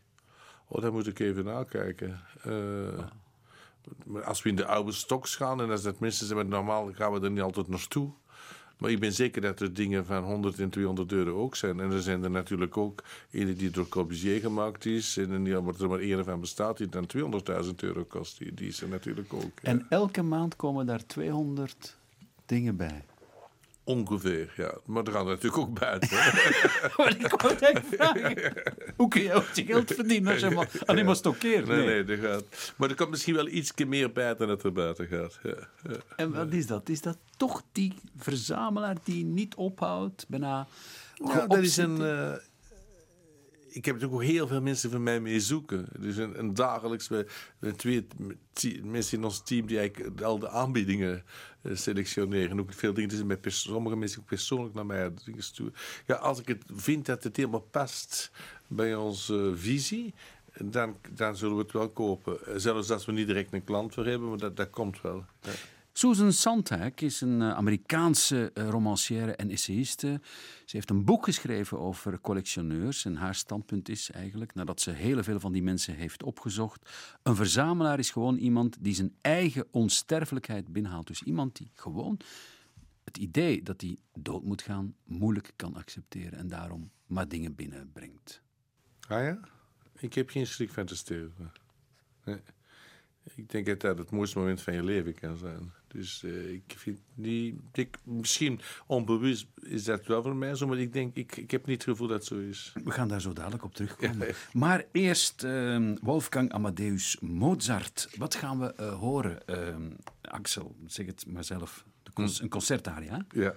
[SPEAKER 3] Oh, daar moet ik even nakijken. Oh. Als we in de oude stoks gaan en als dat mensen zijn, normaal gaan we er niet altijd naartoe. Maar ik ben zeker dat er dingen van 100 en 200 euro ook zijn. En er zijn er natuurlijk ook ene die door Corbusier gemaakt is. En die er maar één van bestaat die dan 200.000 euro kost. Die, die natuurlijk ook.
[SPEAKER 2] En elke maand komen daar 200 dingen bij.
[SPEAKER 3] Ongeveer, ja. Maar er gaan er natuurlijk ook buiten.
[SPEAKER 2] maar ik wou echt vragen. Hoe kun je ook je geld verdienen als je maar alleen maar stokkeert?
[SPEAKER 3] Nee, nee, nee gaat. Maar er komt misschien wel iets meer bij dan het er buiten gaat. Ja, ja.
[SPEAKER 2] En wat is dat? Is dat toch die verzamelaar die niet ophoudt, bijna...
[SPEAKER 3] Ja, dat is een... Uh, ik heb natuurlijk ook heel veel mensen van mij mee zoeken. Dus een, een dagelijks, we, we twee mensen in ons team die eigenlijk al de aanbiedingen uh, selectioneren. Ook veel dingen, dus met sommige mensen ook persoonlijk naar mij dingen. Ja, als ik het vind dat het helemaal past bij onze visie, dan, dan zullen we het wel kopen. Zelfs als we niet direct een klant voor hebben, maar dat, dat komt wel. Ja.
[SPEAKER 2] Susan Sontag is een eh, Amerikaanse eh, romancière en essayiste. Ze heeft een boek geschreven over collectioneurs. En haar standpunt is eigenlijk, nadat ze heel veel van die mensen heeft opgezocht, een verzamelaar is gewoon iemand die zijn eigen onsterfelijkheid binnenhaalt. Dus iemand die gewoon het idee dat hij dood moet gaan moeilijk kan accepteren en daarom maar dingen binnenbrengt.
[SPEAKER 3] Ah ja? Ik heb geen schrik van te sterven. Nee. Ik denk dat dat het mooiste moment van je leven kan zijn. Dus uh, ik vind niet. Ik, misschien onbewust is dat wel voor mij zo, maar ik denk, ik, ik heb niet het gevoel dat het zo is.
[SPEAKER 2] We gaan daar zo dadelijk op terugkomen. Ja, maar eerst uh, Wolfgang Amadeus Mozart. Wat gaan we uh, horen, Axel? Zeg het maar zelf. Hm. Een concertaria?
[SPEAKER 3] Ja.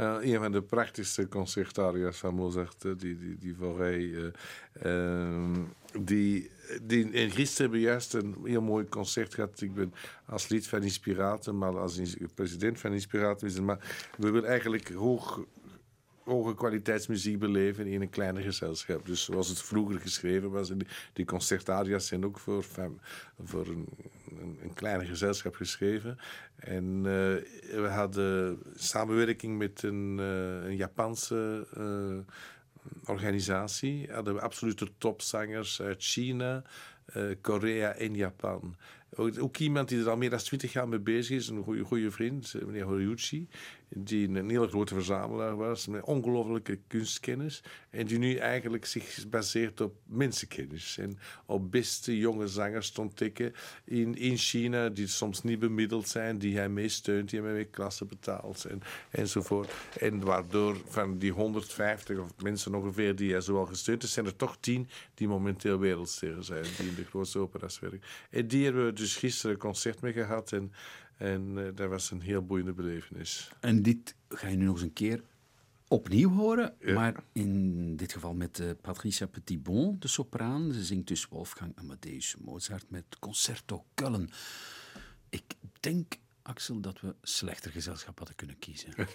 [SPEAKER 3] Uh, een van de prachtigste concertaria's van Mozart, die, die, die Forêt. Uh, die die, en gisteren hebben juist een heel mooi concert gehad. Ik ben als lid van Inspiraten, maar als president van Inspiraten. Maar we willen eigenlijk hoog, hoge kwaliteitsmuziek beleven in een kleiner gezelschap. Dus zoals het vroeger geschreven was. die, concertaria's zijn ook voor, voor een, een, gezelschap geschreven. En uh, we hadden samenwerking met een, uh, een Japanse... Uh, organisatie hadden we absolute topzangers uit China, uh, Korea en Japan. Ook, ook, iemand die er al meer dan twintig jaar mee bezig is, een goede vriend, meneer Horiuchi die een hele grote verzamelaar was, met ongelofelijke kunstkennis. En die nu eigenlijk zich baseert op mensenkennis. En op beste jonge zangers te ontdekken in, in China, die soms niet bemiddeld zijn, die hij mee steunt, die hij mee klasse betaalt en, enzovoort. En waardoor van die 150 of mensen ongeveer die hij zoal gesteund heeft, zijn er toch tien die momenteel wereldsterren zijn, die in de grootste opera's werken. En die hebben we dus gisteren een concert mee gehad. En en uh, dat was een heel boeiende belevenis.
[SPEAKER 2] En dit ga je nu nog eens een keer opnieuw horen, maar in dit geval met uh, Patricia Petitbon, de sopraan. Ze zingt dus Wolfgang Amadeus Mozart met Concerto Köln. Ik denk, Axel, dat we slechter gezelschap hadden kunnen kiezen.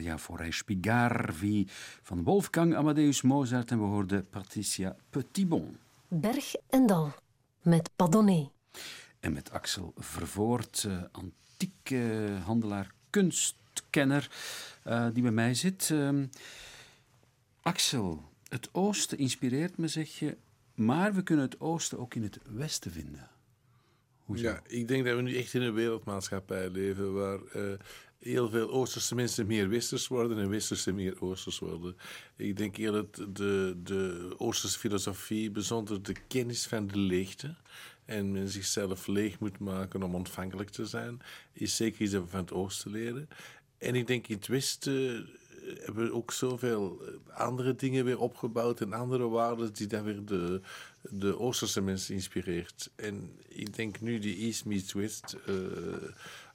[SPEAKER 2] concertaria voor Spigarvi van Wolfgang Amadeus Mozart en we hoorden Patricia Petitbon.
[SPEAKER 1] Berg en Dal met Padonnet.
[SPEAKER 2] En met Axel Vervoort, uh, antieke handelaar, kunstkenner, uh, die bij mij zit. Uh, Axel, het oosten inspireert me, zeg je, maar we kunnen het oosten ook in het westen vinden.
[SPEAKER 3] Hoezo? Ja, ik denk dat we nu echt in een wereldmaatschappij leven waar uh, heel veel Oosterse mensen meer Westers worden en Westerse meer Oosters worden. Ik denk eerder dat de, de Oosterse filosofie bijzonder de kennis van de leegte en men zichzelf leeg moet maken om ontvankelijk te zijn, is zeker iets dat we van het Oosten leren. En ik denk in het Westen hebben we ook zoveel andere dingen weer opgebouwd en andere waarden die dan weer de, de Oosterse mensen inspireert. En ik denk nu die East meets West. Uh,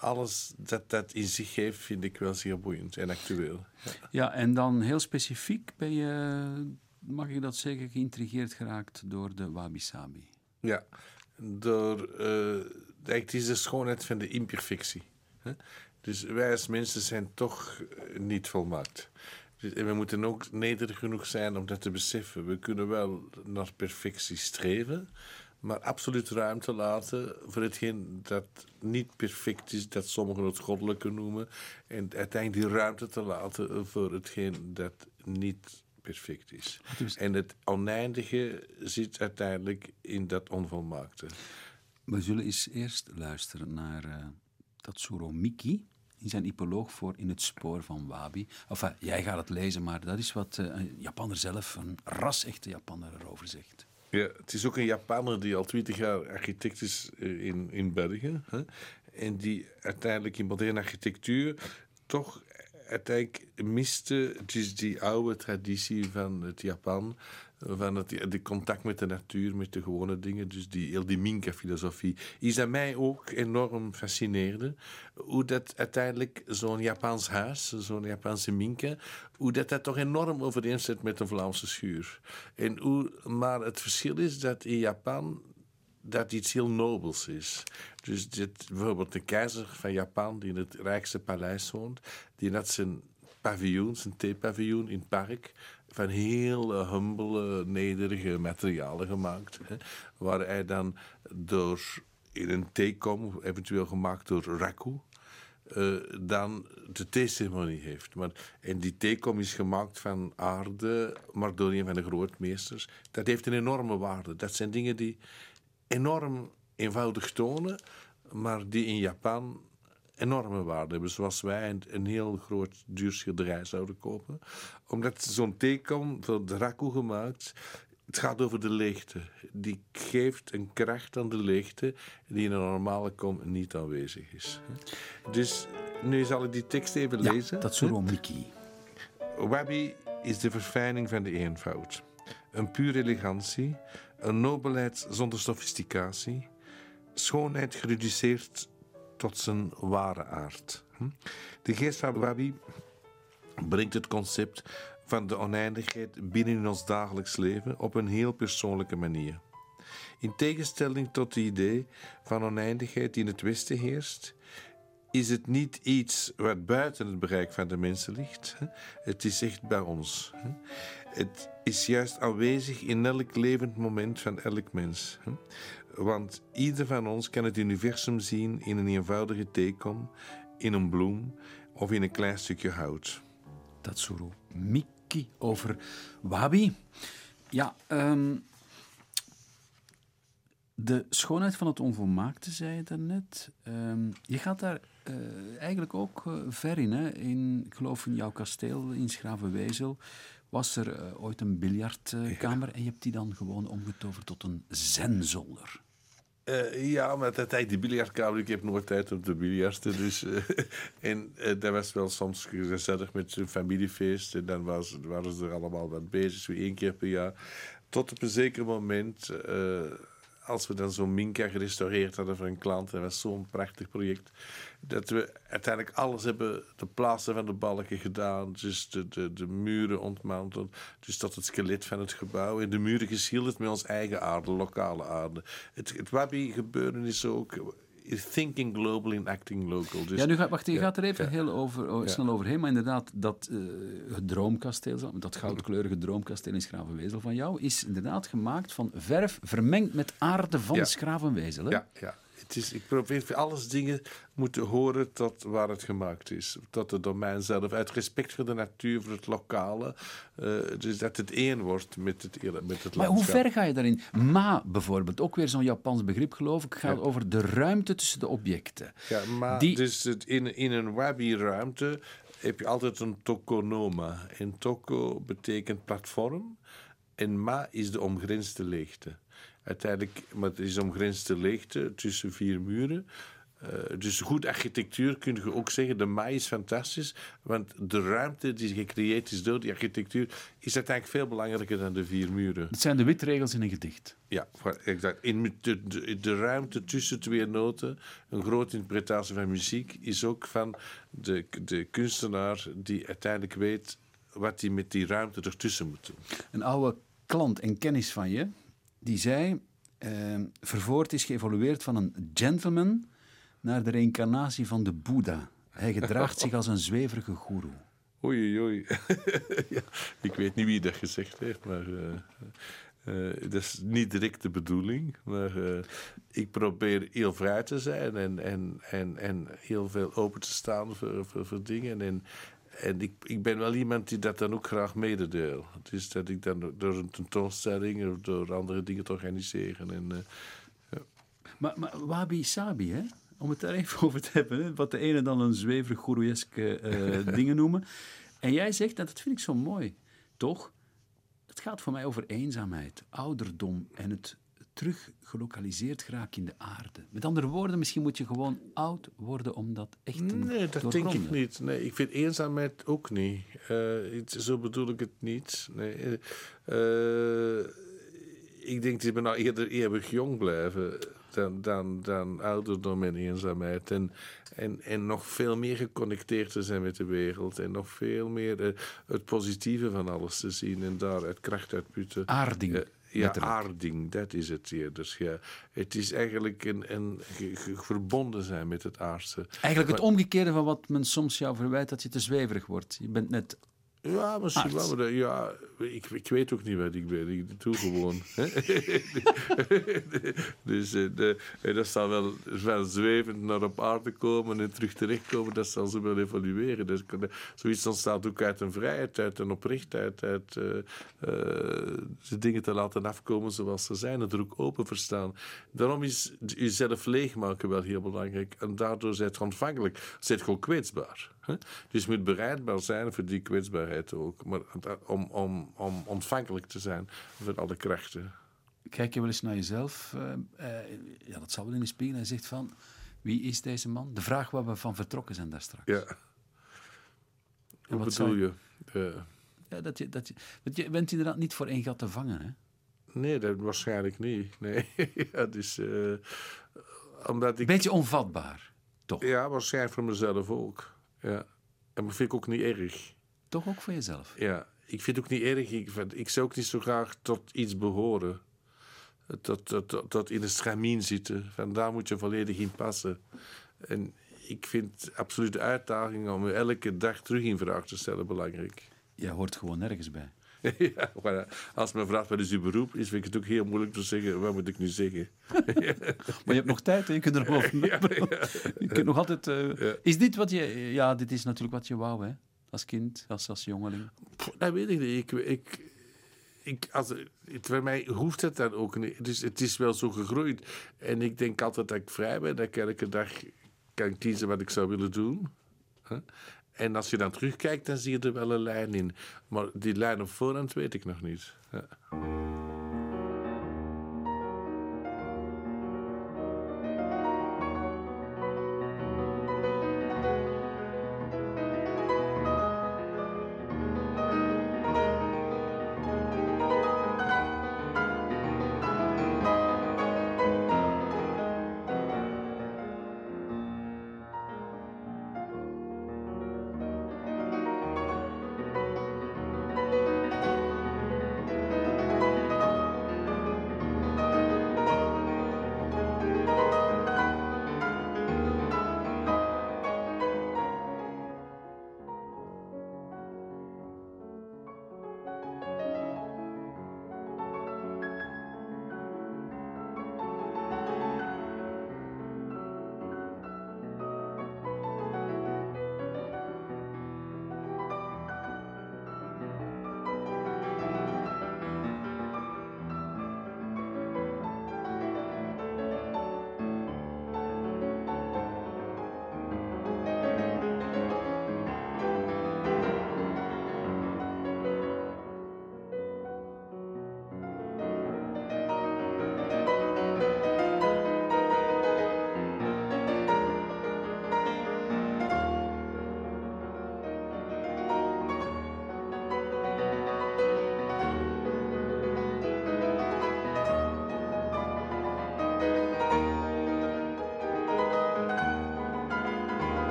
[SPEAKER 3] alles dat dat in zich heeft, vind ik wel zeer boeiend en actueel.
[SPEAKER 2] Ja, ja en dan heel specifiek ben je, mag ik dat zeggen, geïntrigeerd geraakt door de wabi-sabi.
[SPEAKER 3] Ja, door, uh, het is de schoonheid van de imperfectie. Hè? Dus wij als mensen zijn toch eh, niet volmaakt. Dus, en we moeten ook nederig genoeg zijn om dat te beseffen. We kunnen wel naar perfectie streven, maar absoluut ruimte laten voor hetgeen dat niet perfect is, dat sommigen het goddelijke noemen. En uiteindelijk die ruimte te laten voor hetgeen dat niet perfect is. Dus- en het oneindige zit uiteindelijk in dat onvolmaakte.
[SPEAKER 2] We zullen eens eerst luisteren naar uh, Tatsuro Miki in zijn hypoloog voor In het spoor van Wabi. Enfin, jij gaat het lezen, maar dat is wat uh, een Japanner zelf, een ras-echte Japanner, erover zegt.
[SPEAKER 3] Ja, het is ook een Japanner die al twintig jaar architect is eh, in, in België. Hè? En die uiteindelijk in moderne architectuur toch uiteindelijk miste dus die oude traditie van het Japan van het die contact met de natuur, met de gewone dingen. Dus die, heel die Minka-filosofie. Iets dat mij ook enorm fascineerde. Hoe dat uiteindelijk zo'n Japans huis, zo'n Japanse Minka, hoe dat, dat toch enorm overeenstemt met een Vlaamse schuur. En hoe, maar het verschil is dat in Japan dat iets heel nobels is. Dus dit, bijvoorbeeld de keizer van Japan, die in het rijkste paleis woont, die had zijn paviljoen, zijn theepaviljoen in het park van heel uh, humble, nederige materialen gemaakt. Hè, waar hij dan door in een theekom, eventueel gemaakt door Raku, uh, dan de theeceremonie heeft. Maar, en die theekom is gemaakt van aarde, maar door een van de grootmeesters. Dat heeft een enorme waarde. Dat zijn dingen die enorm eenvoudig tonen, maar die in Japan enorme waarde hebben. Zoals wij een, heel groot duur schilderij zouden kopen. Omdat zo'n teken de raku gemaakt. Het gaat over de leegte. Die geeft een kracht aan de leegte die in een normale kom niet aanwezig is. Dus nu zal ik die tekst even
[SPEAKER 2] ja,
[SPEAKER 3] lezen.
[SPEAKER 2] Dat is zo Mickey.
[SPEAKER 3] Wabi is de verfijning van de eenvoud. Een pure elegantie, een nobelheid zonder sofisticatie, schoonheid gereduceerd tot zijn ware aard. Hm? De geest van Wabi brengt het concept van de oneindigheid binnen in ons dagelijks leven op een heel persoonlijke manier. In tegenstelling tot het idee van oneindigheid die in het Westen heerst, is het niet iets wat buiten het bereik van de mensen ligt. Het is echt bij ons. Het is juist aanwezig in elk levend moment van elk mens. Want ieder van ons kan het universum zien in een eenvoudige teekom, in een bloem of in een klein stukje hout.
[SPEAKER 2] Tatsuro Miki over Wabi. Ja, um, de schoonheid van het onvolmaakte, zei je daarnet. Um, je gaat daar uh, eigenlijk ook uh, ver in, hè? in. Ik geloof in jouw kasteel in Schravenwezel was er uh, ooit een biljartkamer ja. en je hebt die dan gewoon omgetoverd tot een zenzolder.
[SPEAKER 3] Uh, ja, maar dat tijd die biljartkamer, ik heb nooit tijd om te biljarten. Dus, uh, en uh, was wel soms gezellig met zijn familiefeest. En dan was, waren ze er allemaal wat bezig, zo één keer per jaar. Tot op een zeker moment als we dan zo'n Minka gerestaureerd hadden voor een klant, dat was zo'n prachtig project, dat we uiteindelijk alles hebben, de plaatsen van de balken gedaan, dus de, de, de muren ontmanteld, dus tot het skelet van het gebouw. En de muren geschilderd met ons eigen aarde, lokale aarde. Het, het Wabi gebeuren is ook thinking global in acting local. Dus,
[SPEAKER 2] ja, nu gaat, wacht, je gaat er even heel over, oh, snel overheen, maar inderdaad, dat uh, het droomkasteel, dat goudkleurige droomkasteel in Schravenwezel van jou, is inderdaad gemaakt van verf vermengd met aarde van. Schravenwezel. Hè?
[SPEAKER 3] Ja, ja. Het is, ik probeer alles dingen moeten horen tot waar het gemaakt is. Tot het domein zelf. Uit respect voor de natuur, voor het lokale. Uh, dus dat het één wordt met het, met het landschap.
[SPEAKER 2] Maar hoe ver ga je daarin? Ma bijvoorbeeld, ook weer zo'n Japans begrip geloof ik, gaat ja. over de ruimte tussen de objecten.
[SPEAKER 3] Ja, maar Die... dus het, in, in een wabi-ruimte heb je altijd een tokonoma. En toko betekent platform. En ma is de omgrensde leegte uiteindelijk, maar het is omgrensde leegte tussen vier muren. Uh, dus goed architectuur kun je ook zeggen, de maai is fantastisch, want de ruimte die gecreëerd is door die architectuur is uiteindelijk veel belangrijker dan de vier muren.
[SPEAKER 2] Het zijn de witregels in een gedicht.
[SPEAKER 3] Ja, exact. In de, de, de, ruimte tussen twee noten, een grote interpretatie van muziek, is ook van de, de kunstenaar die uiteindelijk weet wat hij met die ruimte ertussen moet doen.
[SPEAKER 2] Een oude klant en kennis van je, die zei: uh, Vervoort is geëvolueerd van een gentleman naar de reïncarnatie van de Boeddha. Hij gedraagt zich als een zweverige goeroe.
[SPEAKER 3] Oei, oei. ja, ik weet niet wie dat gezegd heeft, maar uh, uh, dat is niet direct de bedoeling. Maar uh, ik probeer heel vrij te zijn en, en, en, en heel veel open te staan voor, voor, voor dingen. En, en ik, ik ben wel iemand die dat dan ook graag mededeel. Dus dat ik dan door een tentoonstelling of door andere dingen te organiseren. En, uh, ja.
[SPEAKER 2] Maar, maar wabi sabi, hè? om het daar even over te hebben. Hè? Wat de ene dan een zweverig goeroeske uh, dingen noemen. En jij zegt, en dat vind ik zo mooi, toch? Het gaat voor mij over eenzaamheid, ouderdom en het, terug gelokaliseerd geraakt in de aarde. Met andere woorden, misschien moet je gewoon oud worden om dat echt te
[SPEAKER 3] Nee, dat denk ik niet. Nee, ik vind eenzaamheid ook niet. Eh, zo bedoel ik het niet. Nee, eh, eh, ik denk dat we nou eerder eeuwig jong blijven dan, dan, dan ouderdom en eenzaamheid. En, en, en nog veel meer geconnecteerd te zijn met de wereld. En nog veel meer het positieve van alles te zien en daaruit kracht uitputten.
[SPEAKER 2] Aarding.
[SPEAKER 3] Ja, aarding, dat is het eerder. Ja. Het is eigenlijk een, een verbonden zijn met het aardse.
[SPEAKER 2] Eigenlijk het omgekeerde van wat men soms jou verwijt, dat je te zweverig wordt. Je bent net...
[SPEAKER 3] Ja, misschien wel. Maar ja, ik, ik weet ook niet wat ik ben. Ik doe gewoon. dus eh, de, eh, dat zal wel, wel zwevend naar op aarde komen en terug terechtkomen. Dat zal ze wel evolueren. Dus, zoiets ontstaat ook uit een vrijheid, uit een oprechtheid, uit eh, de dingen te laten afkomen zoals ze zijn. Het er ook open voor staan. Daarom is jezelf leegmaken wel heel belangrijk. En daardoor zijt ontvankelijk. Zijt gewoon kwetsbaar. hè. Dus je moet bereidbaar zijn voor die kwetsbaarheid ook. Maar om, om, om ontvankelijk te zijn voor alle krachten.
[SPEAKER 2] Kijk je wel eens naar jezelf? eh, eh, ja, dat zal wel in de spiegel. En zegt van, wie is deze man? De vraag waar we van vertrokken zijn daar straks.
[SPEAKER 3] Ja.
[SPEAKER 2] En
[SPEAKER 3] Hoe bedoel
[SPEAKER 2] zou
[SPEAKER 3] je? Eh,
[SPEAKER 2] Ja, dat je, dat je, want je bent inderdaad niet voor één gat te vangen, hè?
[SPEAKER 3] nee, dat waarschijnlijk niet. Nee. ja, dus, omdat ik...
[SPEAKER 2] Beetje onvatbaar, toch?
[SPEAKER 3] Ja, waarschijnlijk voor mezelf ook. Ja. En dat vind ik ook niet erg.
[SPEAKER 2] Toch ook voor jezelf.
[SPEAKER 3] Ja, ik vind het ook niet erg. Ik, vind, ik zou ook niet zo graag tot iets behoren. Tot, tot, tot, tot in een stramien zitten. Van daar moet je volledig in passen. En ik vind absoluut de uitdaging om elke dag terug in vraag te stellen belangrijk.
[SPEAKER 2] Jij hoort gewoon nergens bij.
[SPEAKER 3] ja, maar als men vraagt wat is uw beroep, is vind ik het ook heel moeilijk te zeggen. Wat moet ik nu zeggen?
[SPEAKER 2] Maar je hebt nog tijd, hè? je kunt er nog over Je kunt nog altijd... eh,
[SPEAKER 3] Ja.
[SPEAKER 2] Is dit wat je... Ja, dit is natuurlijk wat je wou, hè? Als kind, als, als jongeling.
[SPEAKER 3] Dat weet ik niet. Ik, ik, ik, als, mij hoeft het dan ook niet. Is, het is wel zo gegroeid. En ik denk altijd dat ik vrij ben. Dat ik elke dag kan kiezen wat ik zou willen doen. En als je dan terugkijkt, dan zie je er wel een lijn in. Maar die lijn op voorhand weet ik nog niet.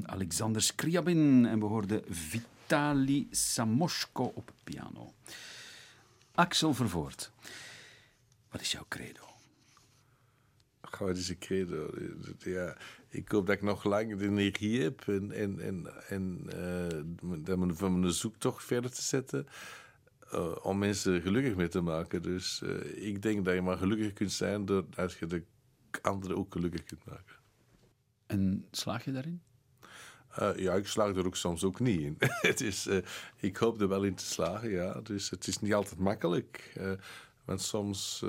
[SPEAKER 2] Van Alexander Scriabin. En we hoorden Vitali Samoshko op piano. Axel Vervoort. Wat is jouw credo?
[SPEAKER 3] Het is een credo. Ja, ik hoop dat ik nog lang de energie heb en, en, en, en uh, van mijn zoektocht verder te zetten. Uh, om mensen gelukkig mee te maken. Dus uh, ik denk dat je maar gelukkig kunt zijn doordat je de anderen ook gelukkig kunt maken.
[SPEAKER 2] En slaag je daarin?
[SPEAKER 3] Uh, ja, ik slaag er ook soms ook niet in. het is, ik hoop er wel in te slagen, ja. Dus het is niet altijd makkelijk. want soms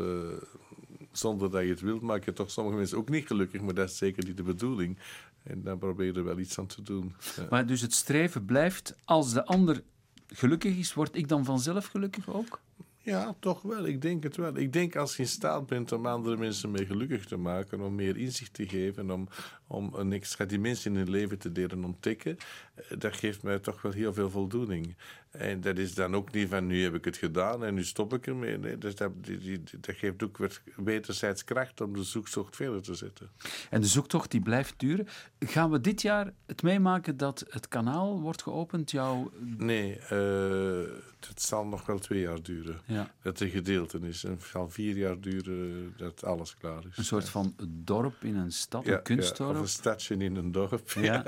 [SPEAKER 3] zonder dat je het wilt, maak je toch sommige mensen ook niet gelukkig. Maar dat is zeker niet de bedoeling. En dan probeer je er wel iets aan te doen.
[SPEAKER 2] Maar dus het streven blijft, als de ander gelukkig is, word ik dan vanzelf gelukkig ook?
[SPEAKER 3] Ja, toch wel. Ik denk het wel. Ik denk als je in staat bent om andere mensen mee gelukkig te maken, om meer inzicht te geven, om, om een extra dimensie in hun leven te leren ontdekken, eh, dat geeft mij toch wel heel veel voldoening. En dat is dan ook niet van nu heb ik het gedaan en nu stop ik ermee. Nee, dus dat, die, dat geeft ook weer wederzijds kracht om de zoektocht verder te zetten.
[SPEAKER 2] En de zoektocht die blijft duren. Gaan we dit jaar het meemaken dat het kanaal wordt geopend? Jouw...
[SPEAKER 3] Nee, uh, het zal nog wel twee jaar duren. Ja. Dat de gedeelte is. En het zal vier jaar duren dat alles klaar is.
[SPEAKER 2] Een soort van dorp in een stad, een kunstdorp?
[SPEAKER 3] Ja, of een stadje in een dorp.
[SPEAKER 2] Ja.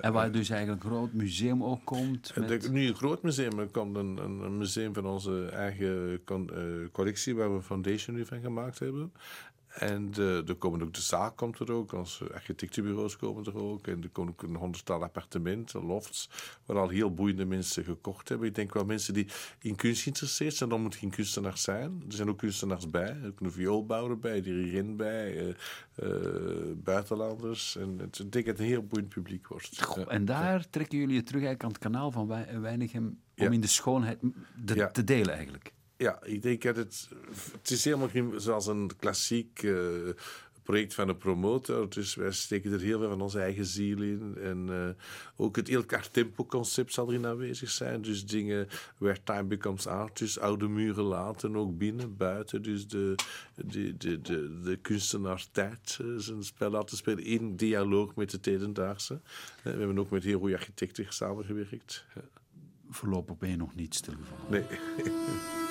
[SPEAKER 2] En waar dus eigenlijk een groot museum ook komt.
[SPEAKER 3] Met... nu een groot museum, er komt een, een, museum van onze eigen uh, collectie, waar we een foundation nu van gemaakt hebben. En de, er komen ook de zaak komt er ook, onze architectuurbureaus komen er ook. En er komen ook een honderdtal appartementen, lofts, waar al heel boeiende mensen gekocht hebben. Ik denk wel mensen die in kunst geïnteresseerd zijn, dan moet geen kunstenaar zijn. Er zijn ook kunstenaars bij, ook een vioolbouwer bij, dirigent bij, uh, uh, buitenlanders. En het, ik denk dat het een heel boeiend publiek wordt.
[SPEAKER 2] Goh, en daar trekken jullie het terug eigenlijk aan het kanaal van Weinigem om in de schoonheid te delen eigenlijk.
[SPEAKER 3] Ja, ik denk dat het... Het is helemaal geen, zoals een klassiek uh, project van een promotor. Dus wij steken er heel veel van onze eigen ziel in. En uh, ook het heel tempo-concept zal erin aanwezig zijn. Dus dingen where time becomes art. Dus oude muren laten, ook binnen, buiten. Dus de, de, de, de, de kunstenaar tijd uh, zijn spel laten spelen in dialoog met de tedendaagse. we hebben ook met heel goede architecten samengewerkt.
[SPEAKER 2] Voorlopig ben je nog niet stilgevallen.
[SPEAKER 3] Nee.